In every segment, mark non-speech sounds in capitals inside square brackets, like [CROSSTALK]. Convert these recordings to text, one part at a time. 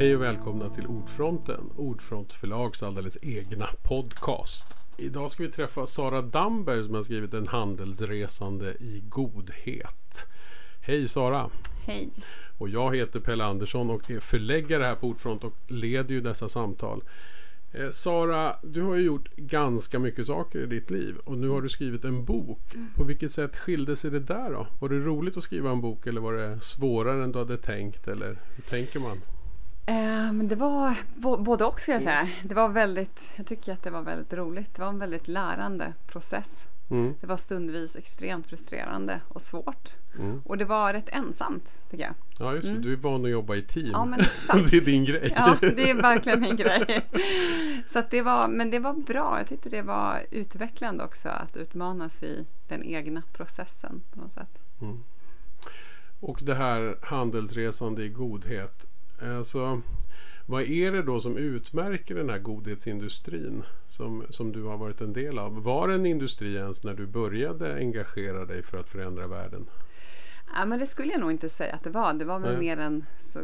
Hej och välkomna till Ordfronten, Ordfront förlags alldeles egna podcast. Idag ska vi träffa Sara Damberg som har skrivit En handelsresande i godhet. Hej Sara! Hej! Och jag heter Pelle Andersson och är förläggare här på Ordfront och leder ju dessa samtal. Eh, Sara, du har ju gjort ganska mycket saker i ditt liv och nu har du skrivit en bok. På vilket sätt skilde sig det där då? Var det roligt att skriva en bok eller var det svårare än du hade tänkt? Eller hur tänker man? Men det var både och ska jag säga. Det var väldigt, jag tycker att det var väldigt roligt. Det var en väldigt lärande process. Mm. Det var stundvis extremt frustrerande och svårt. Mm. Och det var rätt ensamt tycker jag. Ja just det, mm. du är van att jobba i team. Ja men [LAUGHS] exakt. det är din grej. Ja det är verkligen min grej. Så det var, men det var bra. Jag tyckte det var utvecklande också att utmanas i den egna processen på något sätt. Mm. Och det här handelsresande i godhet. Alltså, vad är det då som utmärker den här godhetsindustrin som, som du har varit en del av? Var det en industri ens när du började engagera dig för att förändra världen? Ja, men det skulle jag nog inte säga att det var. Det var väl Nej. mer en så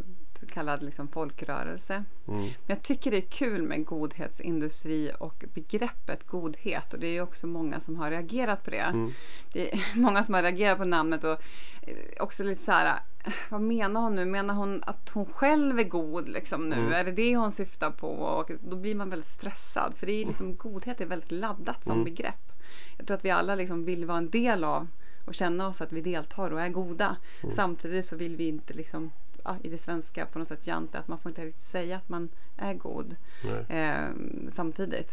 kallad liksom folkrörelse. Mm. Men jag tycker det är kul med godhetsindustri och begreppet godhet. Och det är också många som har reagerat på det. Mm. Det är [LAUGHS] många som har reagerat på namnet och eh, också lite så här vad menar hon nu? Menar hon att hon själv är god liksom nu? Mm. Är det det hon syftar på? Och då blir man väldigt stressad för det är liksom, godhet är väldigt laddat som mm. begrepp. Jag tror att vi alla liksom vill vara en del av och känna oss att vi deltar och är goda. Mm. Samtidigt så vill vi inte liksom i det svenska på något sätt jante att man får inte riktigt säga att man är god eh, samtidigt.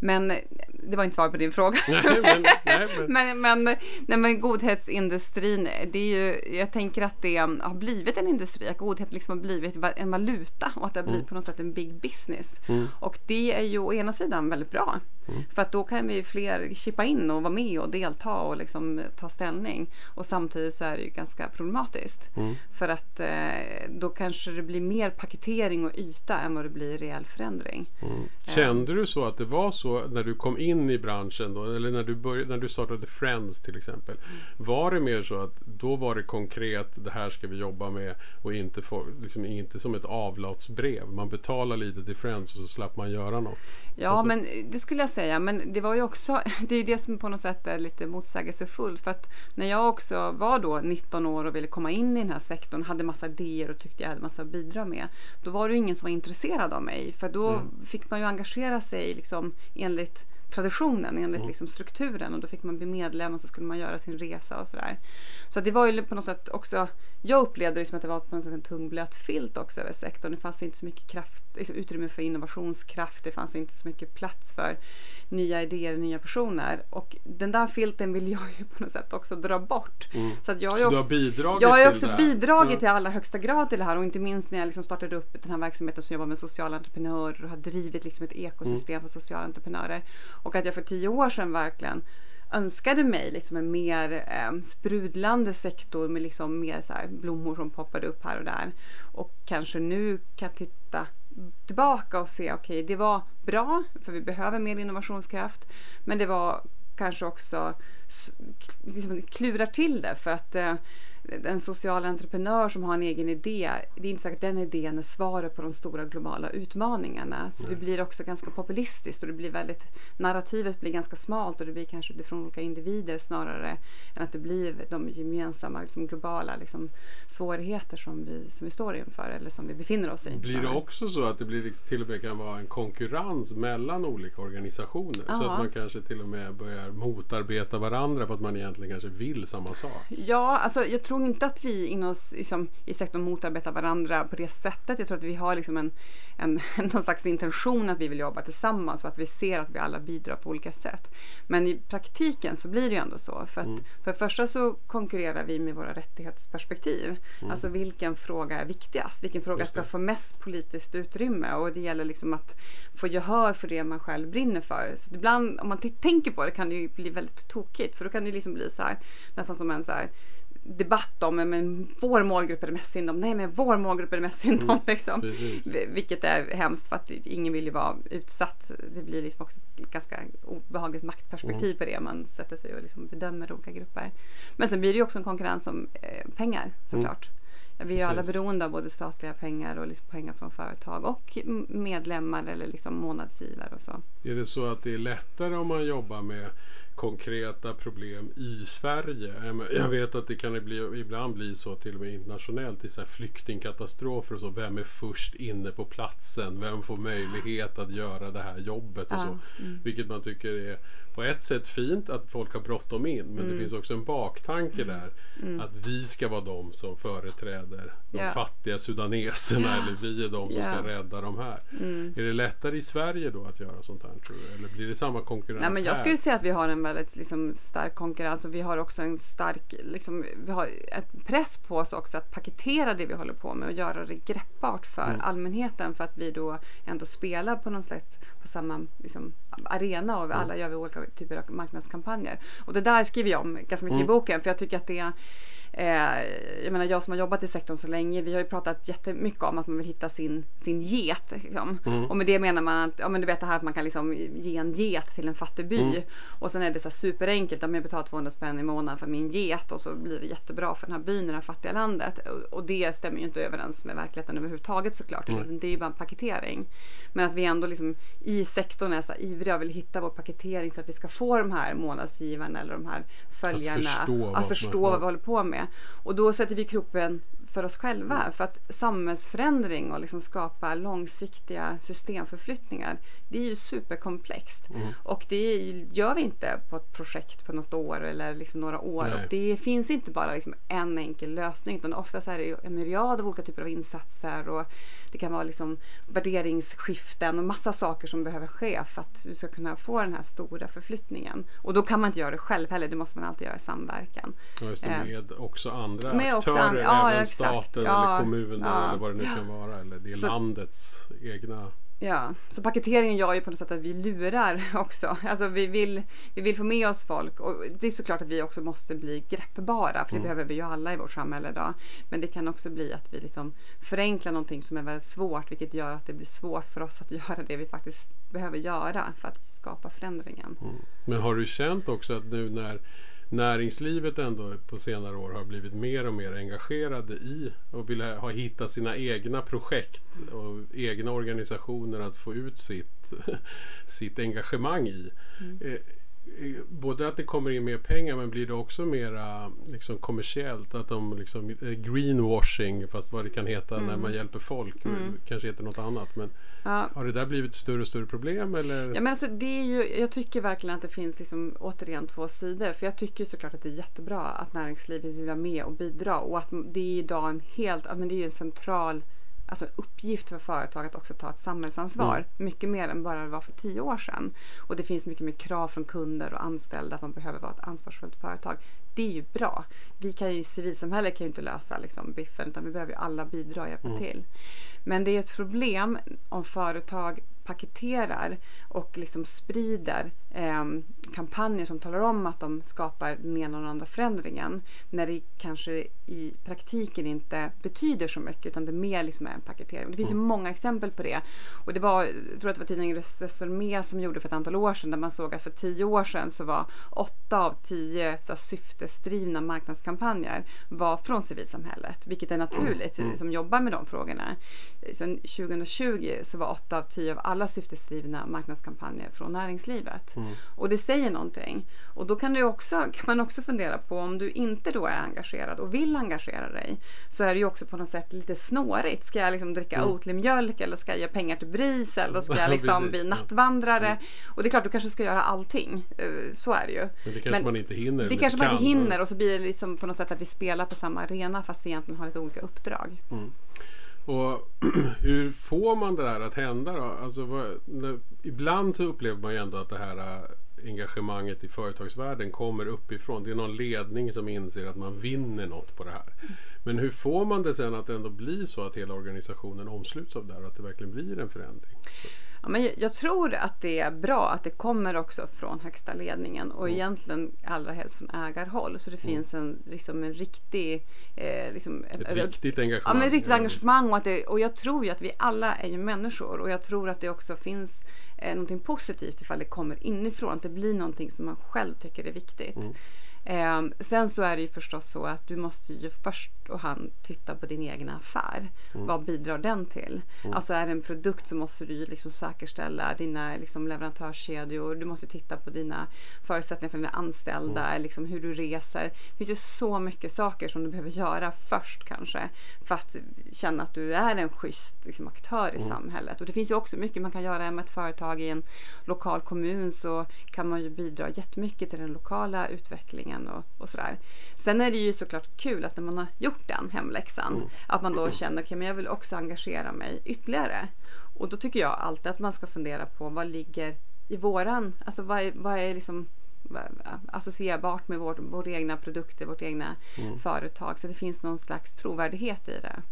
Men det var inte svar på din fråga. Nej, men, nej, men. [LAUGHS] men, men, nej, men godhetsindustrin, det är ju, jag tänker att det har blivit en industri, att godhet liksom har blivit en valuta och att det har blivit mm. på något sätt en big business. Mm. Och det är ju å ena sidan väldigt bra. Mm. För att då kan vi fler chippa in och vara med och delta och liksom ta ställning. Och samtidigt så är det ju ganska problematiskt. Mm. För att eh, då kanske det blir mer paketering och yta än vad det blir reell förändring. Mm. Kände um, du så att det var så när du kom in i branschen då, eller när du, började, när du startade Friends till exempel. Var det mer så att då var det konkret, det här ska vi jobba med och inte, for, liksom, inte som ett avlatsbrev. Man betalar lite till Friends och så slapp man göra något. Ja, alltså, men det skulle jag säga. Men det var ju också, [LAUGHS] det är det som på något sätt är lite motsägelsefullt. För att när jag också var då 19 år och ville komma in i den här sektorn, hade massa idéer och tyckte jag hade massa att bidra med. Då var det ingen som var intresserad av mig. För då mm. fick man ju engagera sig liksom enligt traditionen, enligt mm. liksom strukturen och då fick man bli medlem och så skulle man göra sin resa och sådär. Så det var ju på något sätt också, jag upplevde det som att det var på något sätt en tung blöt filt också över sektorn. Det fanns inte så mycket kraft, liksom utrymme för innovationskraft, det fanns inte så mycket plats för nya idéer, nya personer. Och den där filten vill jag ju på något sätt också dra bort. Mm. Så att jag har ju också, bidragit jag har också bidragit till allra högsta grad till det här och inte minst när jag liksom startade upp den här verksamheten som jobbar med sociala entreprenörer och har drivit liksom ett ekosystem mm. för sociala entreprenörer. Och att jag för tio år sedan verkligen önskade mig liksom en mer eh, sprudlande sektor med liksom mer så blommor som poppade upp här och där. Och kanske nu kan titta tillbaka och se okej, okay, det var bra för vi behöver mer innovationskraft. Men det var kanske också liksom, klurar till det för att eh, en social entreprenör som har en egen idé, det är inte säkert att den idén är svaret på de stora globala utmaningarna. Så Nej. det blir också ganska populistiskt och det blir väldigt, narrativet blir ganska smalt och det blir kanske utifrån olika individer snarare än att det blir de gemensamma liksom globala liksom, svårigheter som vi, som vi står inför eller som vi befinner oss i. Blir det också så att det blir liksom, till och med kan vara en konkurrens mellan olika organisationer? Aha. Så att man kanske till och med börjar motarbeta varandra fast man egentligen kanske vill samma sak? Ja, alltså jag tror tror inte att vi inom, liksom, i sektorn motarbetar varandra på det sättet. Jag tror att vi har liksom en, en, [LAUGHS] någon slags intention att vi vill jobba tillsammans och att vi ser att vi alla bidrar på olika sätt. Men i praktiken så blir det ju ändå så. För, att, mm. för det första så konkurrerar vi med våra rättighetsperspektiv. Mm. Alltså vilken fråga är viktigast? Vilken fråga ska få mest politiskt utrymme? Och det gäller liksom att få gehör för det man själv brinner för. Så ibland om man tänker på det kan det ju bli väldigt tokigt. För då kan det liksom bli så här, nästan som en så här debatt om men vår målgrupp är det mest synd om. Nej men vår målgrupp är det mest synd om. Mm, liksom. Vilket är hemskt för att ingen vill ju vara utsatt. Det blir liksom också ett ganska obehagligt maktperspektiv mm. på det. Man sätter sig och liksom bedömer olika grupper. Men sen blir det ju också en konkurrens om eh, pengar såklart. Mm. vi är alla beroende av både statliga pengar och liksom pengar från företag och medlemmar eller liksom månadsgivare och så. Är det så att det är lättare om man jobbar med konkreta problem i Sverige. Jag vet att det kan bli, ibland bli så till och med internationellt i så här flyktingkatastrofer och så. Vem är först inne på platsen? Vem får möjlighet att göra det här jobbet och så. Mm. Vilket man tycker är på ett sätt fint att folk har bråttom in men mm. det finns också en baktanke mm. där. Mm. Att vi ska vara de som företräder de yeah. fattiga sudaneserna yeah. eller vi är de som yeah. ska rädda de här. Mm. Är det lättare i Sverige då att göra sånt här tror du? Eller blir det samma konkurrens Nej, men Jag här? skulle säga att vi har en väldigt liksom, stark konkurrens och vi har också en stark liksom, vi har ett press på oss också att paketera det vi håller på med och göra det greppbart för mm. allmänheten för att vi då ändå spelar på någon slags på samma liksom, arena och alla gör vi olika typer av marknadskampanjer. Och det där skriver jag om ganska mycket mm. i boken för jag tycker att det jag menar jag som har jobbat i sektorn så länge, vi har ju pratat jättemycket om att man vill hitta sin, sin get. Liksom. Mm. Och med det menar man att, ja men du vet det här att man kan liksom ge en get till en fattig by. Mm. Och sen är det så superenkelt, om jag betalar 200 spänn i månaden för min get och så blir det jättebra för den här byn i det här fattiga landet. Och, och det stämmer ju inte överens med verkligheten överhuvudtaget såklart. Mm. Det är ju bara en paketering. Men att vi ändå liksom i sektorn är så här ivriga och vill hitta vår paketering för att vi ska få de här månadsgivarna eller de här följarna att förstå, att förstå vad vi håller på med. Och då sätter vi kroppen för oss själva. Mm. För att samhällsförändring och liksom skapa långsiktiga systemförflyttningar det är ju superkomplext. Mm. Och det gör vi inte på ett projekt på något år eller liksom några år. Och det finns inte bara liksom en enkel lösning utan oftast är det en myriad av olika typer av insatser och det kan vara liksom värderingsskiften och massa saker som behöver ske för att du ska kunna få den här stora förflyttningen. Och då kan man inte göra det själv heller, det måste man alltid göra i samverkan. Ja, just det, eh. med eh. också andra med aktörer, också and ja, även staten ja, eller kommunen ja, eller vad det nu kan vara. Eller det är så, landets egna Ja, så paketeringen gör ju på något sätt att vi lurar [LAUGHS] också. Alltså vi vill, vi vill få med oss folk och det är såklart att vi också måste bli greppbara för det mm. behöver vi ju alla i vårt samhälle idag. Men det kan också bli att vi liksom förenklar någonting som är väldigt svårt vilket gör att det blir svårt för oss att [LAUGHS] göra det vi faktiskt behöver göra för att skapa förändringen. Mm. Men har du känt också att nu när näringslivet ändå på senare år har blivit mer och mer engagerade i och vill ha hittat sina egna projekt och egna organisationer att få ut sitt, [LAUGHS] sitt engagemang i. Mm. Både att det kommer in mer pengar men blir det också mera liksom, kommersiellt? Att de liksom, eh, greenwashing fast vad det kan heta mm. när man hjälper folk. Mm. Kanske heter något annat. Men ja. har det där blivit ett större och större problem? Eller? Ja, men alltså, det är ju, jag tycker verkligen att det finns liksom, återigen två sidor. För jag tycker såklart att det är jättebra att näringslivet vill vara med och bidra. Och att det är idag en helt, men det är en central alltså uppgift för företag att också ta ett samhällsansvar. Mm. Mycket mer än bara det var för tio år sedan. Och det finns mycket mer krav från kunder och anställda att man behöver vara ett ansvarsfullt företag. Det är ju bra. Vi kan ju, civilsamhället kan ju inte lösa liksom, biffen utan vi behöver ju alla bidra och hjälpa mm. till. Men det är ett problem om företag paketerar och liksom sprider eh, kampanjer som talar om att de skapar den ena och den andra förändringen när det kanske i praktiken inte betyder så mycket utan det mer liksom är en paketering. Det finns mm. ju många exempel på det. Och det var, jag tror att det var tidningen Resumé som gjorde för ett antal år sedan där man såg att för tio år sedan så var åtta av tio så här, syftesdrivna marknadskampanjer var från civilsamhället, vilket är naturligt mm. som jobbar med de frågorna. Så 2020 så var åtta av tio av alla syftesdrivna marknadskampanjer från näringslivet. Mm. Och det säger någonting. Och då kan, du också, kan man också fundera på om du inte då är engagerad och vill engagera dig så är det ju också på något sätt lite snårigt. Ska jag liksom dricka mm. Oatly-mjölk eller ska jag ge pengar till BRIS eller ska [LAUGHS] jag liksom bli nattvandrare? Mm. Och det är klart, du kanske ska göra allting. Eh, så är det ju. Men det kanske Men man inte hinner. Det kanske man inte hinner och så blir det liksom på något sätt att vi spelar på samma arena fast vi egentligen har lite olika uppdrag. Mm. Och [CLEARS THROAT] hur får man det där att hända då? Alltså, vad, när, ibland så upplever man ju ändå att det här äh, engagemanget i företagsvärlden kommer uppifrån. Det är någon ledning som inser att man vinner något på det här. Men hur får man det sen att ändå bli så att hela organisationen omsluts av det här och att det verkligen blir en förändring? Så. Ja, men jag tror att det är bra att det kommer också från högsta ledningen och mm. egentligen allra helst från ägarhåll. Så det mm. finns en, liksom en riktig... Eh, liksom, ett, ett riktigt engagemang. Ja, men riktigt engagemang. Och, att det, och jag tror ju att vi alla är ju människor och jag tror att det också finns eh, någonting positivt ifall det kommer inifrån. Att det blir någonting som man själv tycker är viktigt. Mm. Eh, sen så är det ju förstås så att du måste ju först och hand titta på din egen affär. Mm. Vad bidrar den till? Mm. Alltså är det en produkt så måste du ju liksom säkerställa dina liksom leverantörskedjor. Du måste titta på dina förutsättningar för dina anställda, mm. liksom hur du reser. Det finns ju så mycket saker som du behöver göra först kanske för att känna att du är en schysst liksom, aktör i mm. samhället. Och det finns ju också mycket man kan göra med ett företag i en lokal kommun så kan man ju bidra jättemycket till den lokala utvecklingen utbildningen och, och sådär. Sen är det ju såklart kul att när man har gjort den hemläxan mm. att man då känner att okay, jag vill också engagera mig ytterligare. Och då tycker jag alltid att man ska fundera på vad ligger i våran, alltså vad är, vad är liksom associerbart med vår, våra egna produkter, vårt egna mm. företag. Så det finns någon slags trovärdighet i det.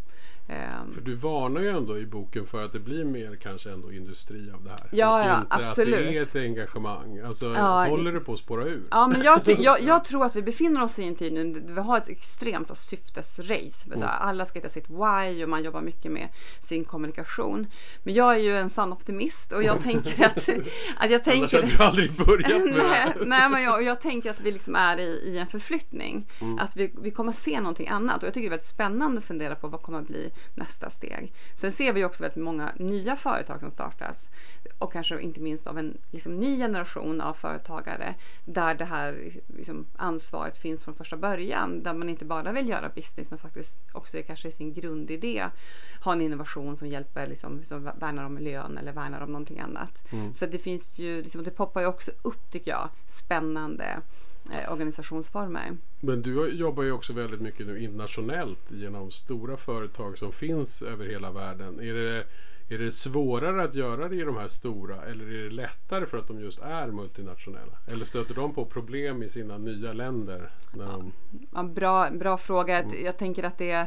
Ehm. För du varnar ju ändå i boken för att det blir mer kanske ändå industri av det här. Ja, ja inte absolut. att det är ett engagemang. Alltså ja, håller det på att spåra ur? Ja, men jag, jag, jag, [LAUGHS] tror att vi befinner oss i en tid nu vi har ett extremt så, syftesrace. Mm. alla ska hitta sitt why och man jobbar mycket med sin kommunikation. Men jag är ju en sann optimist och jag tänker att, [LAUGHS] att jag tänker... Annars hade du aldrig börjat med nej, det [LAUGHS] Nej, men jag, jag tänker att vi liksom är i, i en förflyttning. Mm. Att vi, vi kommer se någonting annat och jag tycker det är väldigt spännande att fundera på vad kommer att bli nästa steg. Sen ser vi också väldigt många nya företag som startas och kanske inte minst av en liksom, ny generation av företagare där det här liksom, ansvaret finns från första början. Där man inte bara vill göra business men faktiskt också kanske i sin grundidé ha en innovation som hjälper, liksom, som värnar om miljön eller värnar om någonting annat. Mm. Så det finns ju, liksom, det poppar ju också upp tycker jag, spännande eh, organisationsformer. Men du jobbar ju också väldigt mycket nu internationellt genom stora företag som finns över hela världen. Är det är det svårare att göra det i de här stora eller är det lättare för att de just är multinationella? Eller stöter de på problem i sina nya länder? När de... ja, bra, bra fråga. Mm. Jag tänker att det är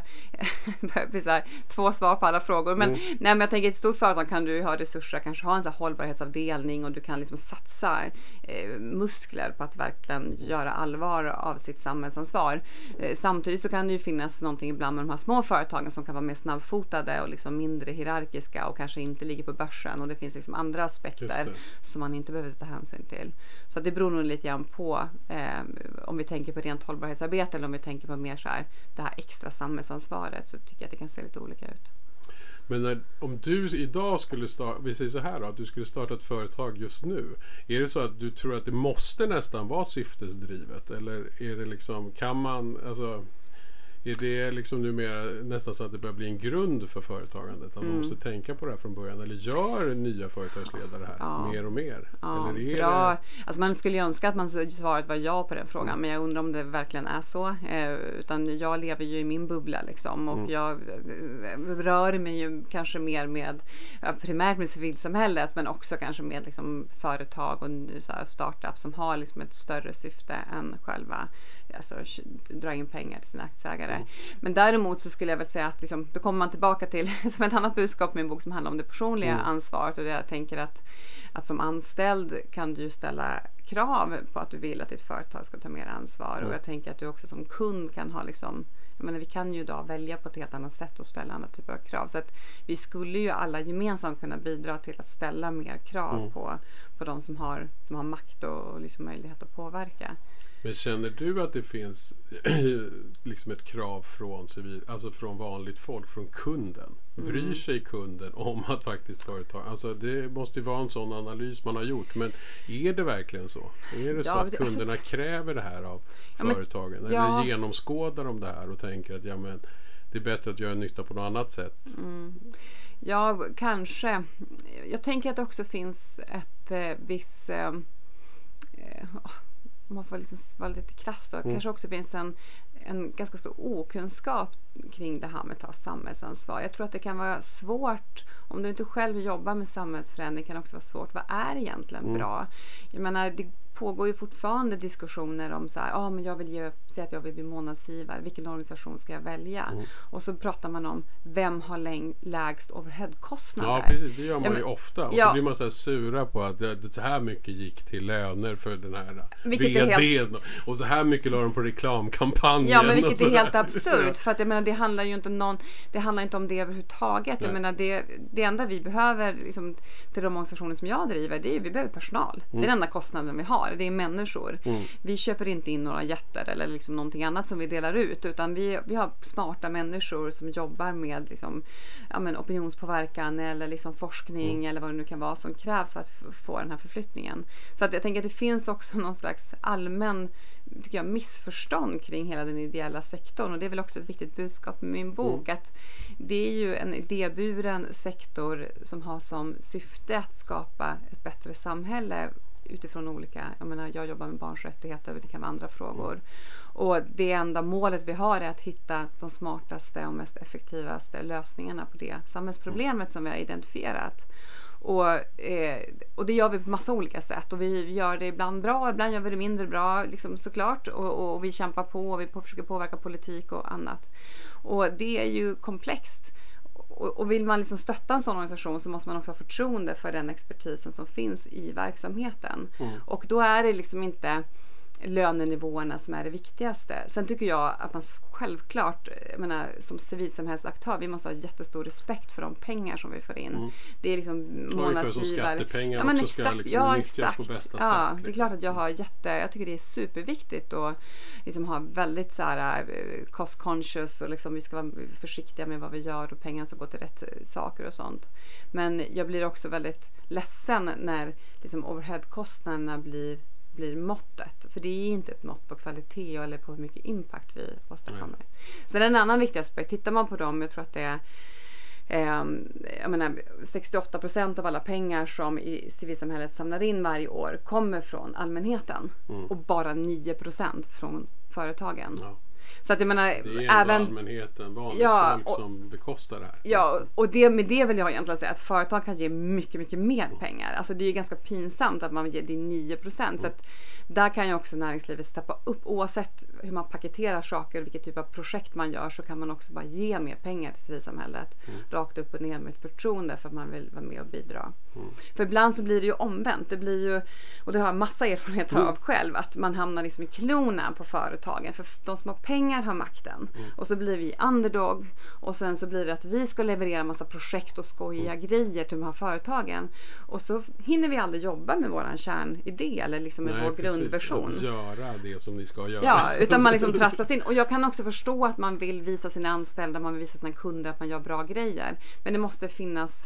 [LAUGHS] här, två svar på alla frågor. Men, mm. nej, men jag tänker ett stort företag kan du ha resurser, kanske ha en så hållbarhetsavdelning och du kan liksom satsa eh, muskler på att verkligen göra allvar av sitt samhällsansvar. Eh, samtidigt så kan det ju finnas någonting ibland med de här små företagen som kan vara mer snabbfotade och liksom mindre hierarkiska och kanske inte ligger på börsen och det finns liksom andra aspekter som man inte behöver ta hänsyn till. Så det beror nog lite grann på eh, om vi tänker på rent hållbarhetsarbete eller om vi tänker på mer så här det här extra samhällsansvaret så tycker jag att det kan se lite olika ut. Men när, om du idag skulle starta, vi säger så här då, att du skulle starta ett företag just nu. Är det så att du tror att det måste nästan vara syftesdrivet? Eller är det liksom, kan man, alltså är det liksom numera nästan så att det börjar bli en grund för företagandet? Att mm. man måste tänka på det här från början? Eller gör nya företagsledare det här ja. mer och mer? Ja, Eller är bra. Det... Alltså man skulle ju önska att man svaret var ja på den frågan mm. men jag undrar om det verkligen är så. Eh, utan jag lever ju i min bubbla liksom och mm. jag eh, rör mig ju kanske mer med primärt med civilsamhället men också kanske med liksom, företag och startups som har liksom ett större syfte än själva alltså, dra in pengar till sina aktieägare. Mm. Men däremot så skulle jag väl säga att liksom, då kommer man tillbaka till [LAUGHS] som ett annat budskap med en bok som handlar om det personliga mm. ansvaret och det jag tänker att, att som anställd kan du ställa krav på att du vill att ditt företag ska ta mer ansvar mm. och jag tänker att du också som kund kan ha liksom jag menar, vi kan ju idag välja på ett helt annat sätt och ställa andra typer av krav. Så att vi skulle ju alla gemensamt kunna bidra till att ställa mer krav mm. på, på de som har, som har makt och liksom möjlighet att påverka. Men känner du att det finns [CLEARS THROAT] liksom ett krav från, civil, alltså från vanligt folk, från kunden? Mm. Bryr sig kunden om att faktiskt företag... Alltså det måste ju vara en sån analys man har gjort. Men är det verkligen så? Är det så att alltså- kunderna alltså, kräver det här av ja, företagen? Men, ja. Eller genomskådar de det här och tänker att ja, men, det är bättre att göra nytta på något annat sätt? Mm. Ja, kanske. Jag tänker att det också finns ett eh, visst... Eh, eh om man får liksom vara lite krass då, mm. kanske också finns en, en ganska stor okunskap kring det här med att ta samhällsansvar. Jag tror att det kan vara svårt, om du inte själv jobbar med samhällsförändring kan det också vara svårt. Vad är egentligen mm. bra? Jag menar, det pågår ju fortfarande diskussioner om så här, ah, men jag vill ge, säga att jag vill bli månadsgivare, vilken organisation ska jag välja? Mm. Och så pratar man om vem har läng, lägst overheadkostnader? Ja precis, det gör man ja, men, ju ofta. Och ja, så blir man så här sura på att det, så här mycket gick till löner för den här VDn helt... och så här mycket la de på reklamkampanjen. Ja men vilket är helt absurt för att jag menar det handlar ju inte, någon, det handlar inte om det överhuvudtaget. Nej. Jag menar det, det enda vi behöver liksom, till de organisationer som jag driver det är vi behöver personal. Mm. Det är den enda kostnaden vi har. Det är människor. Mm. Vi köper inte in några jätter eller liksom någonting annat som vi delar ut utan vi, vi har smarta människor som jobbar med liksom, ja, men opinionspåverkan eller liksom forskning mm. eller vad det nu kan vara som krävs för att få den här förflyttningen. Så att jag tänker att det finns också [LAUGHS] någon slags allmän tycker jag, missförstånd kring hela den ideella sektorn och det är väl också ett viktigt budskap med min bok mm. att det är ju en idéburen sektor som har som syfte att skapa ett bättre samhälle utifrån olika, jag menar jag jobbar med barns rättigheter, det kan vara andra frågor. Mm. Och det enda målet vi har är att hitta de smartaste och mest effektivaste lösningarna på det samhällsproblemet som vi har identifierat. Och, eh, och det gör vi på massa olika sätt och vi gör det ibland bra, ibland gör vi det mindre bra liksom, såklart och, och vi kämpar på och vi försöker påverka politik och annat. Och det är ju komplext. Och, och vill man liksom stötta en sån organisation så måste man också ha förtroende för den expertisen som finns i verksamheten. Mm. Och då är det liksom inte lönenivåerna som är det viktigaste. Sen tycker jag att man självklart, jag menar, som civilsamhällsaktör, vi måste ha jättestor respekt för de pengar som vi får in. Mm. Det är liksom månadsgivare. Skattepengar ja, men också exakt, ska liksom ja, exakt. på bästa ja, sätt. Det är klart att jag har jätte, jag tycker det är superviktigt att liksom ha väldigt så här eh, cost conscious och liksom vi ska vara försiktiga med vad vi gör och pengarna ska gå till rätt saker och sånt. Men jag blir också väldigt ledsen när liksom overheadkostnaderna blir blir måttet. För det är inte ett mått på kvalitet eller på hur mycket impact vi åstadkommer. Sen en annan viktig aspekt, tittar man på dem, jag tror att det är eh, jag menar, 68 procent av alla pengar som i civilsamhället samlar in varje år kommer från allmänheten mm. och bara 9 procent från företagen. Ja. Så att jag menar, det är även allmänheten, vanligt ja, folk och, som bekostar det här. Ja, och det, med det vill jag egentligen säga att företag kan ge mycket, mycket mer mm. pengar. Alltså det är ju ganska pinsamt att man ger det 9 procent. Mm. Så att där kan ju också näringslivet steppa upp. Oavsett hur man paketerar saker och vilket typ av projekt man gör så kan man också bara ge mer pengar till civilsamhället. Mm. Rakt upp och ner med ett förtroende för att man vill vara med och bidra. Mm. För ibland så blir det ju omvänt. Det blir ju, och det har jag massa erfarenheter mm. av själv, att man hamnar liksom i klorna på företagen. För de som har pengar har makten. Mm. Och så blir vi underdog och sen så blir det att vi ska leverera massa projekt och skojiga mm. grejer till de här företagen. Och så hinner vi aldrig jobba med våran kärnidé eller liksom med Nej, vår precis. grundversion. Att göra det som ni ska göra. Ja, utan man liksom [LAUGHS] trasslas in. Och jag kan också förstå att man vill visa sina anställda, man vill visa sina kunder att man gör bra grejer. Men det måste finnas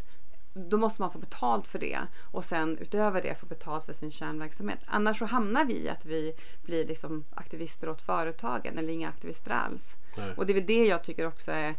då måste man få betalt för det och sen utöver det få betalt för sin kärnverksamhet. Annars så hamnar vi i att vi blir liksom aktivister åt företagen eller inga aktivister alls. Nej. Och det är väl det jag tycker också är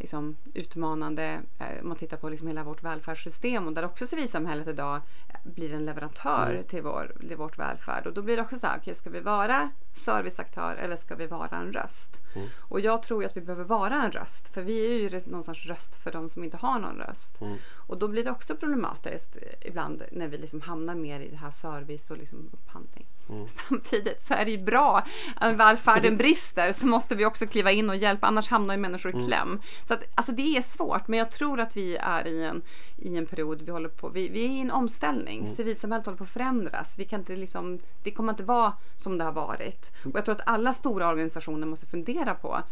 liksom utmanande eh, om man tittar på liksom hela vårt välfärdssystem och där också civilsamhället idag blir en leverantör mm. till, vår, till vårt välfärd. Och då blir det också så här, okay, ska vi vara serviceaktör eller ska vi vara en röst? Mm. Och jag tror att vi behöver vara en röst för vi är ju någonstans röst för de som inte har någon röst. Mm. Och då blir det också problematiskt ibland när vi liksom hamnar mer i det här service och liksom upphandling. Mm. [LAUGHS] Samtidigt så är det ju bra. Om välfärden brister så måste vi också kliva in och hjälpa annars hamnar ju människor i mm. kläm. Så att, alltså det är svårt men jag tror att vi är i en, i en period, vi håller på, vi, vi är i en omställning. Mm. Civilsamhället håller på att förändras. Vi kan inte liksom, det kommer inte vara som det har varit. Och jag tror att alla stora organisationer måste fundera på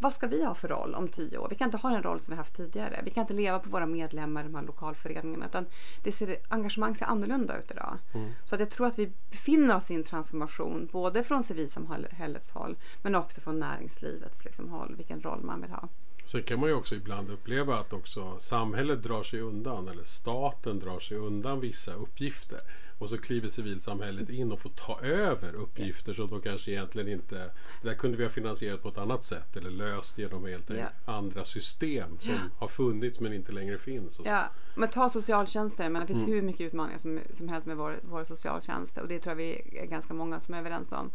vad ska vi ha för roll om tio år? Vi kan inte ha den roll som vi haft tidigare. Vi kan inte leva på våra medlemmar i de här lokalföreningarna utan det ser, engagemang ser annorlunda ut idag. Mm. Så att jag tror att vi befinner oss i en transformation både från civilsamhällets håll men också från näringslivets liksom, håll, vilken roll man vill ha. Sen kan man ju också ibland uppleva att också samhället drar sig undan eller staten drar sig undan vissa uppgifter. Och så kliver civilsamhället in och får ta över uppgifter som de kanske egentligen inte... Det där kunde vi ha finansierat på ett annat sätt eller löst genom helt ja. andra system som ja. har funnits men inte längre finns. Ja, men ta socialtjänsten. Men det finns mm. hur mycket utmaningar som, som helst med vår, vår socialtjänst och det tror jag vi är ganska många som är överens om.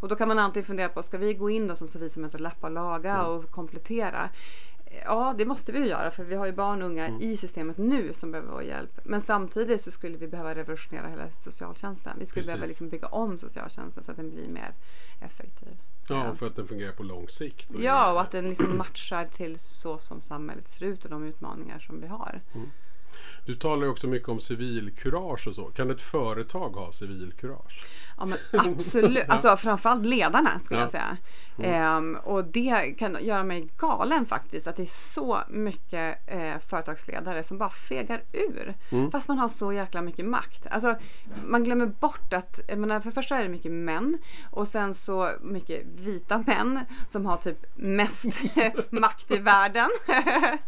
Och då kan man alltid fundera på, ska vi gå in då som civilsamhället och lappa och laga mm. och komplettera? Ja, det måste vi ju göra för vi har ju barn och unga mm. i systemet nu som behöver vår hjälp. Men samtidigt så skulle vi behöva revolutionera hela socialtjänsten. Vi skulle Precis. behöva liksom bygga om socialtjänsten så att den blir mer effektiv. Ja, för att den fungerar på lång sikt. Och ja, och att den liksom matchar till så som samhället ser ut och de utmaningar som vi har. Mm. Du talar ju också mycket om civilkurage och så. Kan ett företag ha civilkurage? Ja men absolut. Alltså framförallt ledarna skulle ja. jag säga. Mm. Ehm, och det kan göra mig galen faktiskt. Att det är så mycket eh, företagsledare som bara fegar ur. Mm. Fast man har så jäkla mycket makt. Alltså man glömmer bort att, jag menar, för första är det mycket män. Och sen så mycket vita män som har typ mest [LAUGHS] makt i världen. [LAUGHS]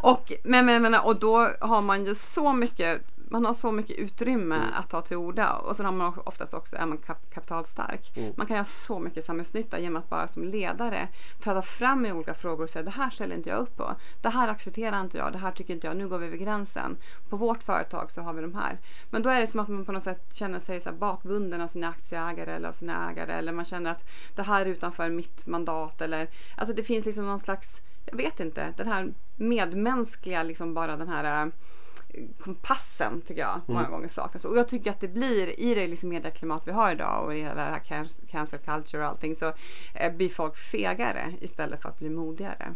Och, men, men, men, och då har man ju så mycket man har så mycket utrymme mm. att ta till orda och sen har man oftast också, är man kap kapitalstark. Mm. Man kan göra så mycket samhällsnytta genom att bara som ledare träda fram i olika frågor och säga det här ställer inte jag upp på. Det här accepterar inte jag, det här tycker inte jag, nu går vi över gränsen. På vårt företag så har vi de här. Men då är det som att man på något sätt känner sig så bakbunden av sina aktieägare eller av sina ägare eller man känner att det här är utanför mitt mandat eller alltså det finns liksom någon slags jag vet inte, den här medmänskliga, liksom bara den här äh, kompassen tycker jag många mm. gånger saknas. Och jag tycker att det blir i det liksom medieklimat vi har idag och i hela det här cancel culture och allting så eh, blir folk fegare istället för att bli modigare.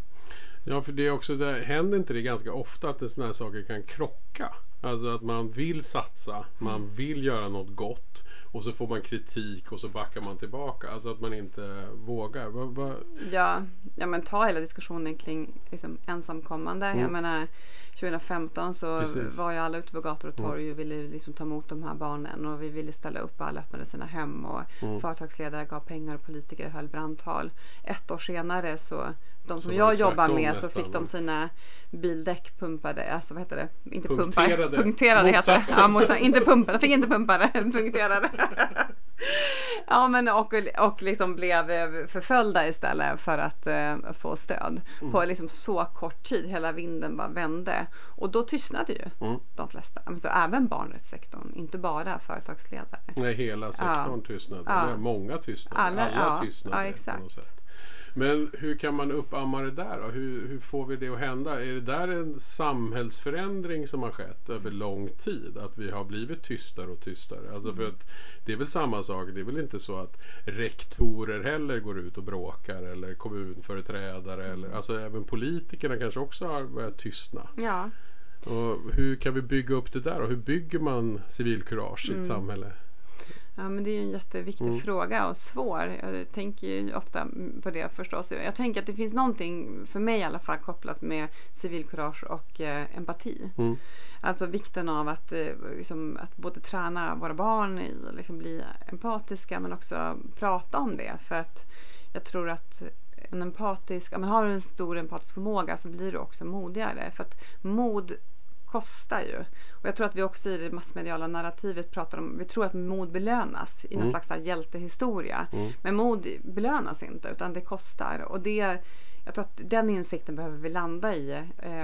Ja, för det är också det, händer inte det ganska ofta att sådana här saker kan krocka? Alltså att man vill satsa, man vill göra något gott och så får man kritik och så backar man tillbaka. Alltså att man inte vågar. Va, va? Ja, ja, men ta hela diskussionen kring liksom, ensamkommande. Mm. Jag menar 2015 så Precis. var ju alla ute på gator och torg mm. och ville liksom ta emot de här barnen och vi ville ställa upp och alla öppnade sina hem och mm. företagsledare gav pengar och politiker höll brandtal. Ett år senare så de som jag jobbar med nästan. så fick de sina bildäck pumpade, alltså vad heter det? Inte punkterade. pumpar, [LAUGHS] punkterade heter det. Ja, mot, inte pumpade, fick inte pumpade, [LAUGHS] punkterade. ja men och, och liksom blev förföljda istället för att uh, få stöd. Mm. På liksom så kort tid, hela vinden bara vände. Och då tystnade ju mm. de flesta. Alltså, även barnrättssektorn, inte bara företagsledare. Nej, hela sektorn ja. tystnade. Ja. Många tystnade. Alla, Alla ja. tystnade. Ja, exakt. Men hur kan man uppamma det där då? Hur, hur, får vi det att hända? Är det där en samhällsförändring som har skett över lång tid? Att vi har blivit tystare och tystare? Alltså för att det är väl samma sak. Det är väl inte så att rektorer heller går ut och bråkar eller kommunföreträdare eller alltså även politikerna kanske också har börjat tystna. Ja. Och hur kan vi bygga upp det där och hur bygger man civilkurage i ett mm. samhälle? Ja, men det är ju en jätteviktig mm. fråga och svår. Jag tänker ju ofta på det förstås. Jag tänker att det finns någonting, för mig i alla fall, kopplat med civilkurage och eh, empati. Mm. Alltså vikten av att, eh, liksom, att både träna våra barn i att liksom, bli empatiska men också prata om det. För att jag tror att en empatisk, men har du en stor empatisk förmåga så blir du också modigare. För att mod kostar ju. Och jag tror att vi också i det massmediala narrativet pratar om, vi tror att mod belönas i någon mm. slags hjältehistoria. Mm. Men mod belönas inte utan det kostar. Och det jag tror att den insikten behöver vi landa i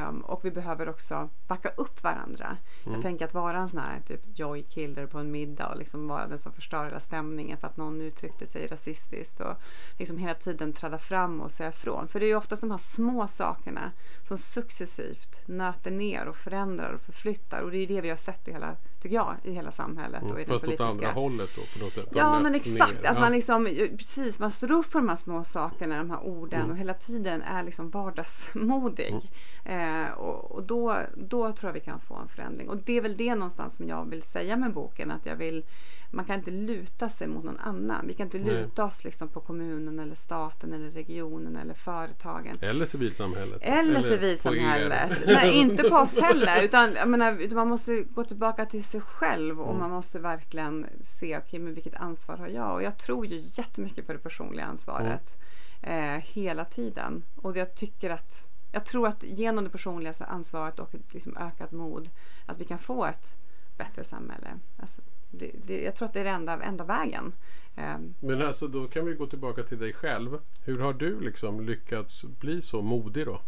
um, och vi behöver också backa upp varandra. Mm. Jag tänker att vara en sån här typ joy killer på en middag och liksom vara den som förstör hela stämningen för att någon uttryckte sig rasistiskt och liksom hela tiden träda fram och säga ifrån. För det är ju ofta de här små sakerna som successivt nöter ner och förändrar och förflyttar och det är ju det vi har sett i hela tycker jag, i hela samhället. Mm. Och i Fast åt andra hållet då på något sätt? Ja, men exakt. Ner. Att ja. man liksom, precis, man står upp för de här små sakerna, de här orden mm. och hela tiden är liksom vardagsmodig. Mm. Eh, och, och då, då tror jag vi kan få en förändring. Och det är väl det någonstans som jag vill säga med boken, att jag vill man kan inte luta sig mot någon annan. Vi kan inte luta oss liksom på kommunen eller staten eller regionen eller företagen. Eller civilsamhället. Eller, eller civilsamhället. Nej, inte på oss [LAUGHS] heller. Utan, jag menar, man måste gå tillbaka till sig själv och mm. man måste verkligen se, okej, okay, men vilket ansvar har jag? Och jag tror ju jättemycket på det personliga ansvaret. Mm. Eh, hela tiden. Och jag tycker att jag tror att genom det personliga ansvaret och liksom ökat mod att vi kan få ett bättre samhälle. Alltså, det, det, jag tror att det är den enda, enda vägen. Ehm. Men alltså då kan vi gå tillbaka till dig själv. Hur har du liksom lyckats bli så modig då?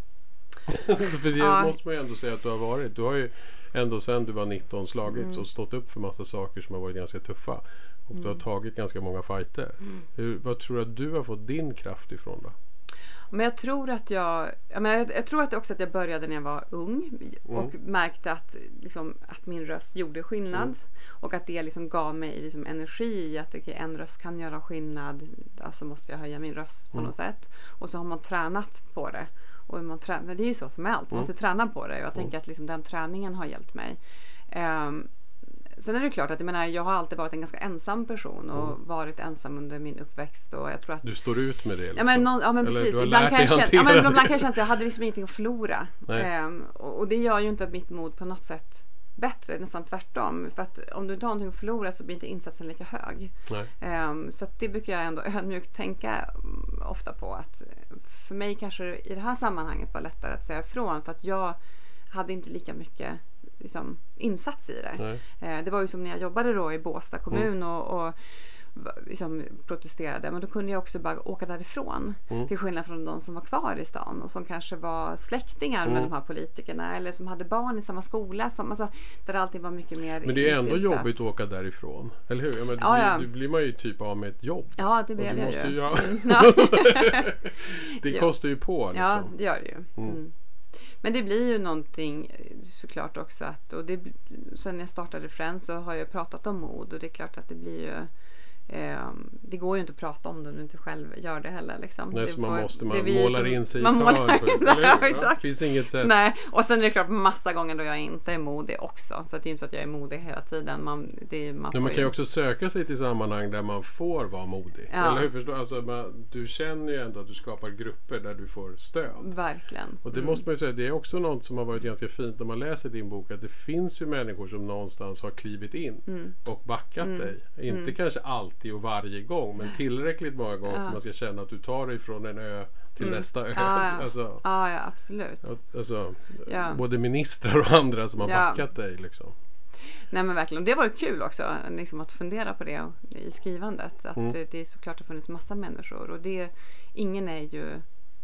[LAUGHS] För det ja. måste man ju ändå säga att du har varit. Du har ju ändå sedan du var 19 slagits mm. och stått upp för massa saker som har varit ganska tuffa. Och mm. du har mm. tagit ganska många fighter. Mm. Hur, vad tror du att du har fått din kraft ifrån då? Men jag tror att jag, jag, menar, jag, jag tror att också att jag började när jag var ung och Mm. märkte att, liksom, att min röst gjorde skillnad. Mm. Och att det liksom gav mig liksom energi i att okay, en röst kan göra skillnad. Alltså måste jag höja min röst på Mm. något sätt. Och så har man tränat på det. Och man trä- men det är ju så som med allt, man Mm. måste träna på det. Och jag tänker att liksom den träningen har hjälpt mig. Ehm, Sen är det klart att jag, menar, jag har alltid varit en ganska ensam person och Mm. varit ensam under min uppväxt. Och jag tror att Du står ut med det? Liksom. Ja men, någon, ja, men Eller precis. Ibland kan, jag känna, ja, men ibland kan jag känna att jag hade liksom ingenting att förlora. Ehm, och, och det gör ju inte mitt mod på något sätt bättre, nästan tvärtom. För att om du inte har någonting att förlora så blir inte insatsen lika hög. Ehm, så det brukar jag ändå [LAUGHS] ödmjukt tänka mm, ofta på. att För mig kanske i det här sammanhanget var lättare att säga ifrån. För att jag hade inte lika mycket liksom, insats i det. Eh, Det var ju som när jag jobbade då i Båstad kommun Mm. och, och liksom protesterade. Men då kunde jag också bara åka därifrån. Mm. Till skillnad från de som var kvar i stan och som kanske var släktingar med Mm. de här politikerna. Eller som hade barn i samma skola. Som, alltså, där allting var mycket mer Men det är ändå jobbigt att åka därifrån. Eller hur? Ja, men Ja, ja. Då blir man ju typ av med ett jobb. Ja, det blev jag ju. ju Mm. [LAUGHS] Det [LAUGHS] kostar ju på liksom. Ja, det gör det ju. Mm. Men det blir ju någonting eh, såklart också att och det, sen jag startade Friends så har jag pratat om mod och det är klart att det blir ju eh, det går ju inte att prata om det om du inte själv gör det heller. Liksom. Nej, så man får- måste, man målar som- in sig i man målar på [LAUGHS] ja, exakt. finns inget sätt. Nej, och sen är det klart massa gånger då jag inte är modig också. Så det är inte så att jag är modig hela tiden. Man, det, man Men får man kan ju ju- också söka sig till sammanhang där man får vara modig. Ja. Eller hur? Alltså, man, du känner ju ändå att du skapar grupper där du får stöd. Verkligen. Och det måste man ju säga, det är också något som har varit ganska fint när man läser din bok. Att det finns ju människor som någonstans har klivit in Mm. och backat dig. Inte kanske alltid och varje gång men tillräckligt många gånger för att man ska känna att du tar dig från en ö till nästa ö. Mm. Ja, ja. [LAUGHS] Alltså, Ja, ja absolut. alltså, Ja. Både ministrar och andra som har Ja. backat dig. Liksom. Nej men verkligen. Och det var kul också liksom, att fundera på det i skrivandet. Att Mm. det, det är såklart det har funnits massa människor. Och det, ingen är ju...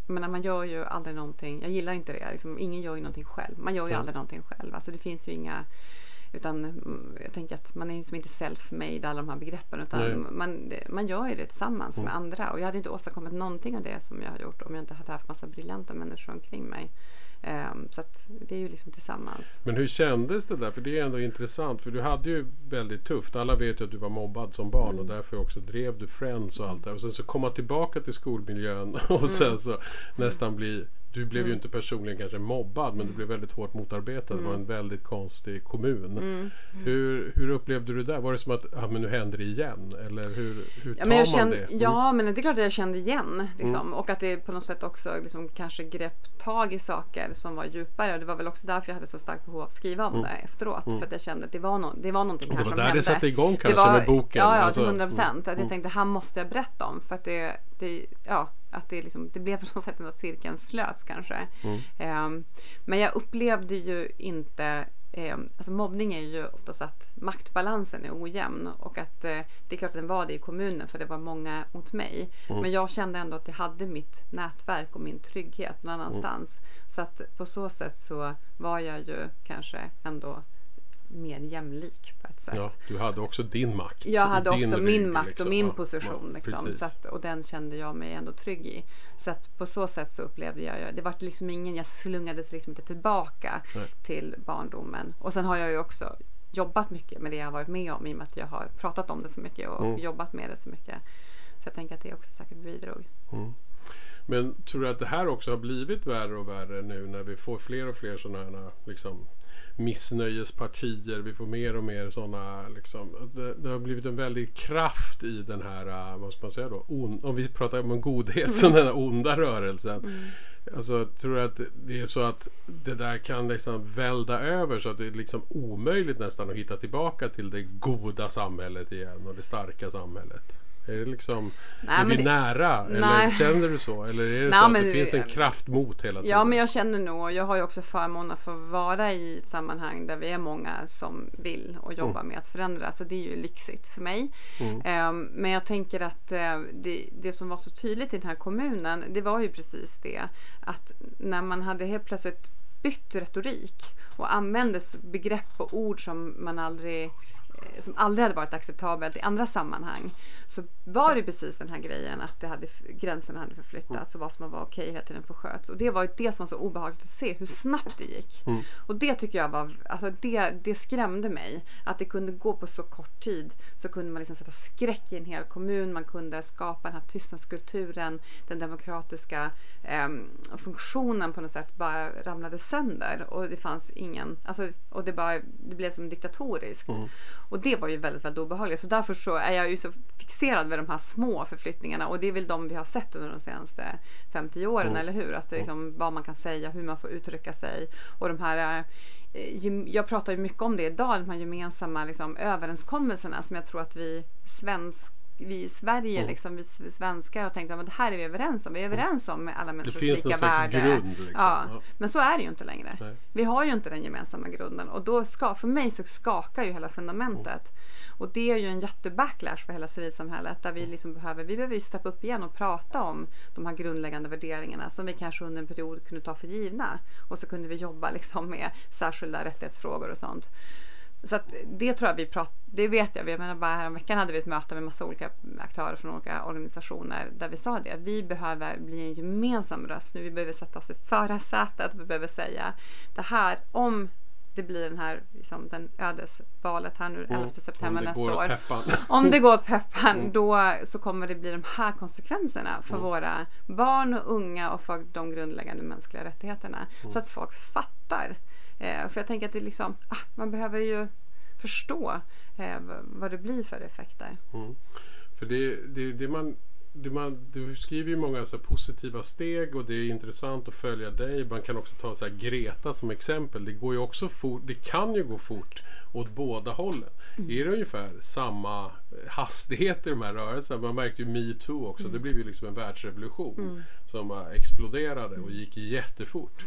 Menar, man gör ju aldrig någonting. Jag gillar inte det. Liksom, ingen gör ju någonting själv. Man gör ju Mm. aldrig någonting själv. Alltså det finns ju inga... Utan mm, jag tänker att man är liksom inte self-made alla de här begreppen. Nej. Mm. Utan man, man gör ju det tillsammans med andra. Och jag hade inte åstadkommit någonting av det som jag har gjort om jag inte hade haft massa briljanta människor omkring mig. Ehm, så att det är ju liksom tillsammans. Men hur kändes det där? För det är ändå intressant. För du hade ju väldigt tufft. Alla vet ju att du var mobbad som barn Mm. och därför också drev du Friends och allt det. Och sen så komma tillbaka till skolmiljön [LAUGHS] och Mm. sen så nästan bli du blev ju inte personligen kanske mobbad men du blev väldigt hårt motarbetad. Det var Mm. en väldigt konstig kommun. Hur, hur upplevde du det? Var det som att ah, men nu händer det igen? Eller hur, hur tar Ja men, jag man kände, det? Mm. ja, men det är klart att jag kände igen. Liksom. Och att det på något sätt också liksom, kanske grepp tag i saker som var djupare. Och det var väl också därför jag hade så starkt behov av att skriva om det efteråt. För att jag kände att det var, no det var någonting Mm. Och det här var som där det hände. satte igång Det kanske var- med boken. Ja, ja Alltså, till 100 procent. mm, Att jag tänkte, här måste jag berätta om. För att det, det, ja, att det, liksom, det blev på något sätt att cirkeln slöts kanske. Mm. Ehm, men jag upplevde ju inte ehm, alltså mobbning är ju oftast att maktbalansen är ojämn och att eh, det är klart att den var det i kommunen för det var många mot mig. Mm. Men jag kände ändå att jag hade mitt nätverk och min trygghet någon annanstans. Så att på så sätt så var jag ju kanske ändå mer jämlik på ett sätt. Ja, du hade också din makt. Jag hade också rygg, min makt liksom. och min position. ja, liksom, att, och den kände jag mig ändå trygg i. Så att på så sätt så upplevde jag det var liksom ingen, jag slungades liksom inte tillbaka Nej. till barndomen. Och sen har jag ju också jobbat mycket med det jag har varit med om i och med att jag har pratat om det så mycket och Mm. jobbat med det så mycket. Så jag tänker att det också säkert bidrog. Men tror du att det här också har blivit värre och värre nu när vi får fler och fler sådana här liksom, missnöjespartier. Vi får mer och mer sådana. Liksom, det, det har blivit en väldig kraft i den här, äh, vad ska man säga då, on, om vi pratar om en godhet, så den här onda rörelsen. Alltså, tror du att det är så att det där kan liksom välda över så att det är liksom omöjligt nästan att hitta tillbaka till det goda samhället igen och det starka samhället? Är det liksom, Nej, är vi det- nära? Eller Nej. känner du så? Eller är det Nej, så att det finns en kraft mot hela tiden? Ja, men jag känner nog, och jag har ju också förmånen att få vara i ett sammanhang där vi är många som vill och jobbar med att förändra. Så det är ju lyxigt för mig. Ehm, men jag tänker att eh, det, det som var så tydligt i den här kommunen, det var ju precis det. Att när man hade helt plötsligt bytt retorik och använde begrepp och ord som man aldrig som aldrig hade varit acceptabelt i andra sammanhang. Så var det precis den här grejen att det hade, gränserna hade förflyttats och vad som var okej hela tiden försköts. Och det var ju det som var så obehagligt att se hur snabbt det gick. Mm. Och det tycker jag var, alltså det, det skrämde mig. Att det kunde gå på så kort tid så kunde man liksom sätta skräck i en hel kommun. Man kunde skapa den här tystnadskulturen, den demokratiska eh, funktionen på något sätt bara ramlade sönder. Och det fanns ingen, alltså, och det, bara, det blev som diktatoriskt. Mm. Och det var ju väldigt, väldigt obehagligt. Så därför så är jag ju så fixerad vid de här små förflyttningarna. Och det är väl de vi har sett under de senaste 50 åren, Mm. eller hur? Att det är liksom, vad man kan säga, hur man får uttrycka sig. Och de här eh, jag pratar ju mycket om det idag, de här gemensamma liksom, överenskommelserna som jag tror att vi svensk vi i Sverige, Mm. liksom, vi svenskar har tänkt att det här är vi överens om. Vi är överens om alla Det människors lika värde. grund. Liksom. Ja, Ja. men så är det ju inte längre. Nej. Vi har ju inte den gemensamma grunden och då ska, för mig så skakar ju hela fundamentet. Och det är ju en jättebacklash för hela civilsamhället där vi liksom behöver, vi behöver ju steppa upp igen och prata om de här grundläggande värderingarna som vi kanske under en period kunde ta för givna. Och så kunde vi jobba liksom med särskilda rättighetsfrågor och sånt. Så att det tror jag vi pratar, det vet jag. Jag menar bara häromveckan hade vi ett möte med massa olika aktörer från olika organisationer där vi sa det. Vi behöver bli en gemensam röst nu. Vi behöver sätta oss i förarsätet vi behöver säga det här om det blir den här, liksom, den ödesvalet här nu 11 Mm. september nästa år. [LAUGHS] Om det går åt peppan Mm. då så kommer det bli de här konsekvenserna för Mm. våra barn och unga och för de grundläggande mänskliga rättigheterna. Mm. Så att folk fattar. Eh, för jag tänker att det liksom, ah, man behöver ju förstå eh, vad det blir för effekter. Mm. För det, det, det man, det man, du skriver ju många så positiva steg och det är intressant att följa dig. Man kan också ta så Greta som exempel. Det går ju också fort, det kan ju gå fort åt båda hållen. Är det ungefär samma hastighet i de här rörelserna? Man märkte ju metoo också. Det blev ju liksom en världsrevolution som bara exploderade och gick jättefort.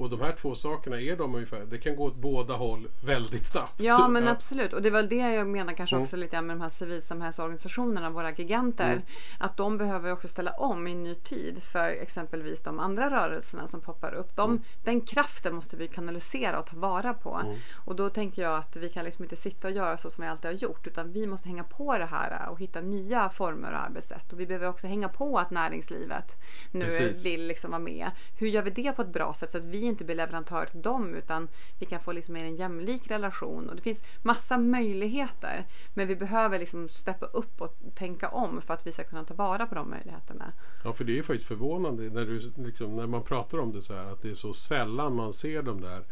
Och de här två sakerna är de ungefär, det kan gå åt båda håll väldigt snabbt. Ja men absolut och det var det jag menar kanske Mm. också lite grann med de här civilsamhällsorganisationerna, våra giganter. Mm. Att de behöver också ställa om i en ny tid för exempelvis de andra rörelserna som poppar upp. De, Mm. Den kraften måste vi kanalisera och ta vara på. Och då tänker jag att vi kan liksom inte sitta och göra så som vi alltid har gjort utan vi måste hänga på det här och hitta nya former och arbetssätt. Och vi behöver också hänga på att näringslivet nu Precis. vill liksom vara med. Hur gör vi det på ett bra sätt så att vi inte bli leverantör till dem utan vi kan få liksom mer en jämlik relation. Och det finns massa möjligheter men vi behöver liksom steppa upp och tänka om för att vi ska kunna ta vara på de möjligheterna. Ja, för det är faktiskt förvånande när, du, liksom, när man pratar om det så här att det är så sällan man ser de där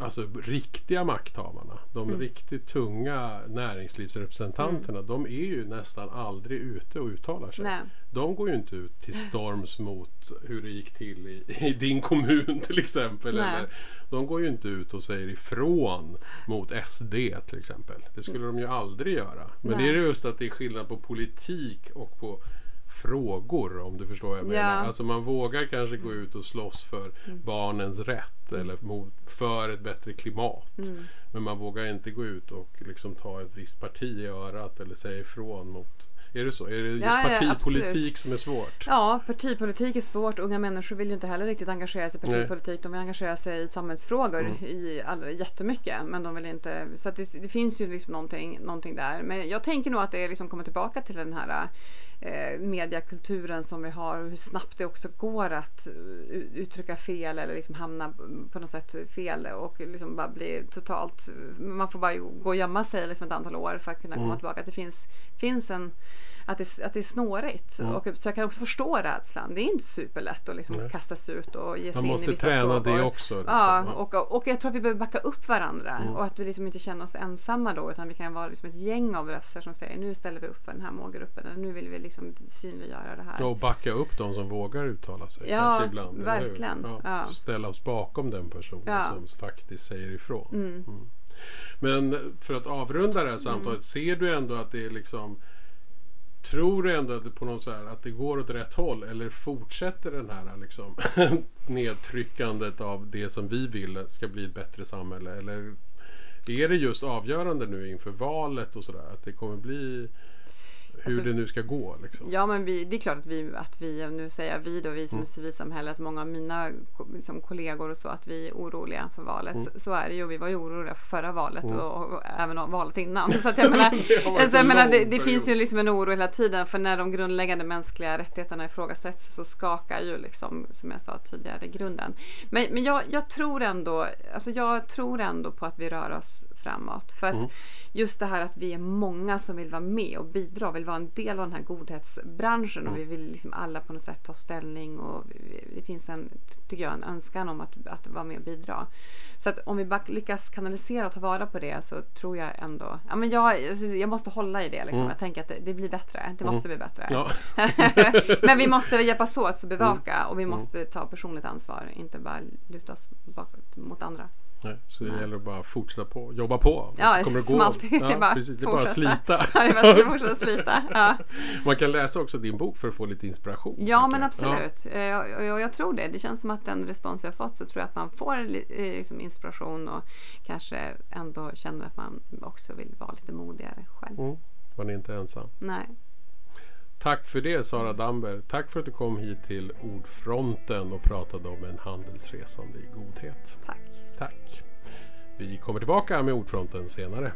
alltså riktiga makthavarna. De Mm. riktigt tunga näringslivsrepresentanterna. De är ju nästan aldrig ute och uttalar sig. Nej. De går ju inte ut till storms mot hur det gick till i, i din kommun [LAUGHS] till exempel. Nej. Eller, de går ju inte ut och säger ifrån mot SD till exempel. Det skulle de ju aldrig göra. Men Nej. det är just att det är skillnad på politik och på frågor om du förstår vad jag Ja. menar. Alltså man vågar kanske gå ut och slåss för barnens rätt eller mot, för ett bättre klimat. Mm. Men man vågar inte gå ut och liksom ta ett visst parti i örat eller säga ifrån mot är det så? Är det just Ja, ja, partipolitik absolut. som är svårt? Ja, partipolitik är svårt. Unga människor vill ju inte heller riktigt engagera sig i partipolitik. De vill engagera sig i samhällsfrågor Mm. i all, jättemycket. Men de vill inte. Så det, det finns ju liksom någonting, någonting där. Men jag tänker nog att det liksom kommer tillbaka till den här eh, mediakulturen som vi har och hur snabbt det också går att eh, uttrycka fel eller liksom hamna på något sätt fel och liksom bara bli totalt. Man får bara gå och gömma sig liksom ett antal år för att kunna komma Mm. tillbaka. Att det finns, finns en att det, att det är snårigt. Mm. Och, så jag kan också förstå rädslan. Det är inte superlätt att liksom Nej. kastas ut och ge sig Man in i måste vissa träna frågor. det också. Liksom. Ja, och, och jag tror att vi behöver backa upp varandra Mm. och att vi liksom inte känner oss ensamma då utan vi kan vara liksom ett gäng av röster som säger nu ställer vi upp för den här målgruppen eller nu vill vi liksom synliggöra det här. Ja, och backa upp de som vågar uttala sig. Ja, ibland, verkligen. Ja, Ja. Ställa oss bakom den personen Ja. som faktiskt säger ifrån. Mm. Men för att avrunda det här samtalet, ser du ändå att det är liksom Tror du ändå att det, på något så här, att det går åt rätt håll eller fortsätter den här liksom, [LAUGHS] nedtryckandet av det som vi vill ska bli ett bättre samhälle? Eller är det just avgörande nu inför valet och sådär? Att det kommer bli hur Alltså- det nu ska gå. Liksom. Ja, men vi, det är klart att vi, att vi, och nu säger jag vi då, vi som är civilsamhället, många av mina liksom, kollegor och så, att vi är oroliga för valet. Så, så är det ju. Vi var ju oroliga för förra valet och, och även valet innan. [LAUGHS] Så att jag menar, alltså, jag en menar det, det finns ju liksom en oro hela tiden för när de grundläggande mänskliga rättigheterna ifrågasätts så skakar ju liksom, som jag sa tidigare, grunden. Men, men jag, jag tror ändå, alltså jag tror ändå på att vi rör oss framåt. För att Mm. just det här att vi är många som vill vara med och bidra, vill vara en del av den här godhetsbranschen och vi Mm. vill liksom alla på något sätt ta ställning och det finns en, tycker jag, en önskan om att, att vara med och bidra. Så att om vi bara lyckas kanalisera och ta vara på det så tror jag ändå, ja men jag, jag måste hålla i det liksom. Jag tänker att det, det blir bättre, det måste bli bättre. Mm. Ja. [LAUGHS] men vi måste hjälpas åt att bevaka Mm. och vi måste ta personligt ansvar, inte bara luta oss bakåt mot andra. Nej, så det gäller att bara fortsätta på, jobba på. Ja, så kommer det som gå. alltid. Det är Ja, bara precis, det är bara att slita. [LAUGHS] Ja, det är bara fortsätta [LAUGHS] slita. Ja. Man kan läsa också din bok för att få lite inspiration. Ja, men jag. absolut. Eh, Och jag, jag tror det. Det känns som att den respons jag fått så tror jag att man får eh, liksom inspiration och kanske ändå känner att man också vill vara lite modigare själv. Mm, man är inte ensam. Nej. Tack för det Sara Damber. Tack för att du kom hit till Ordfronten och pratade om en handelsresande i godhet. Tack. Tack. Vi kommer tillbaka med Ordfronten senare.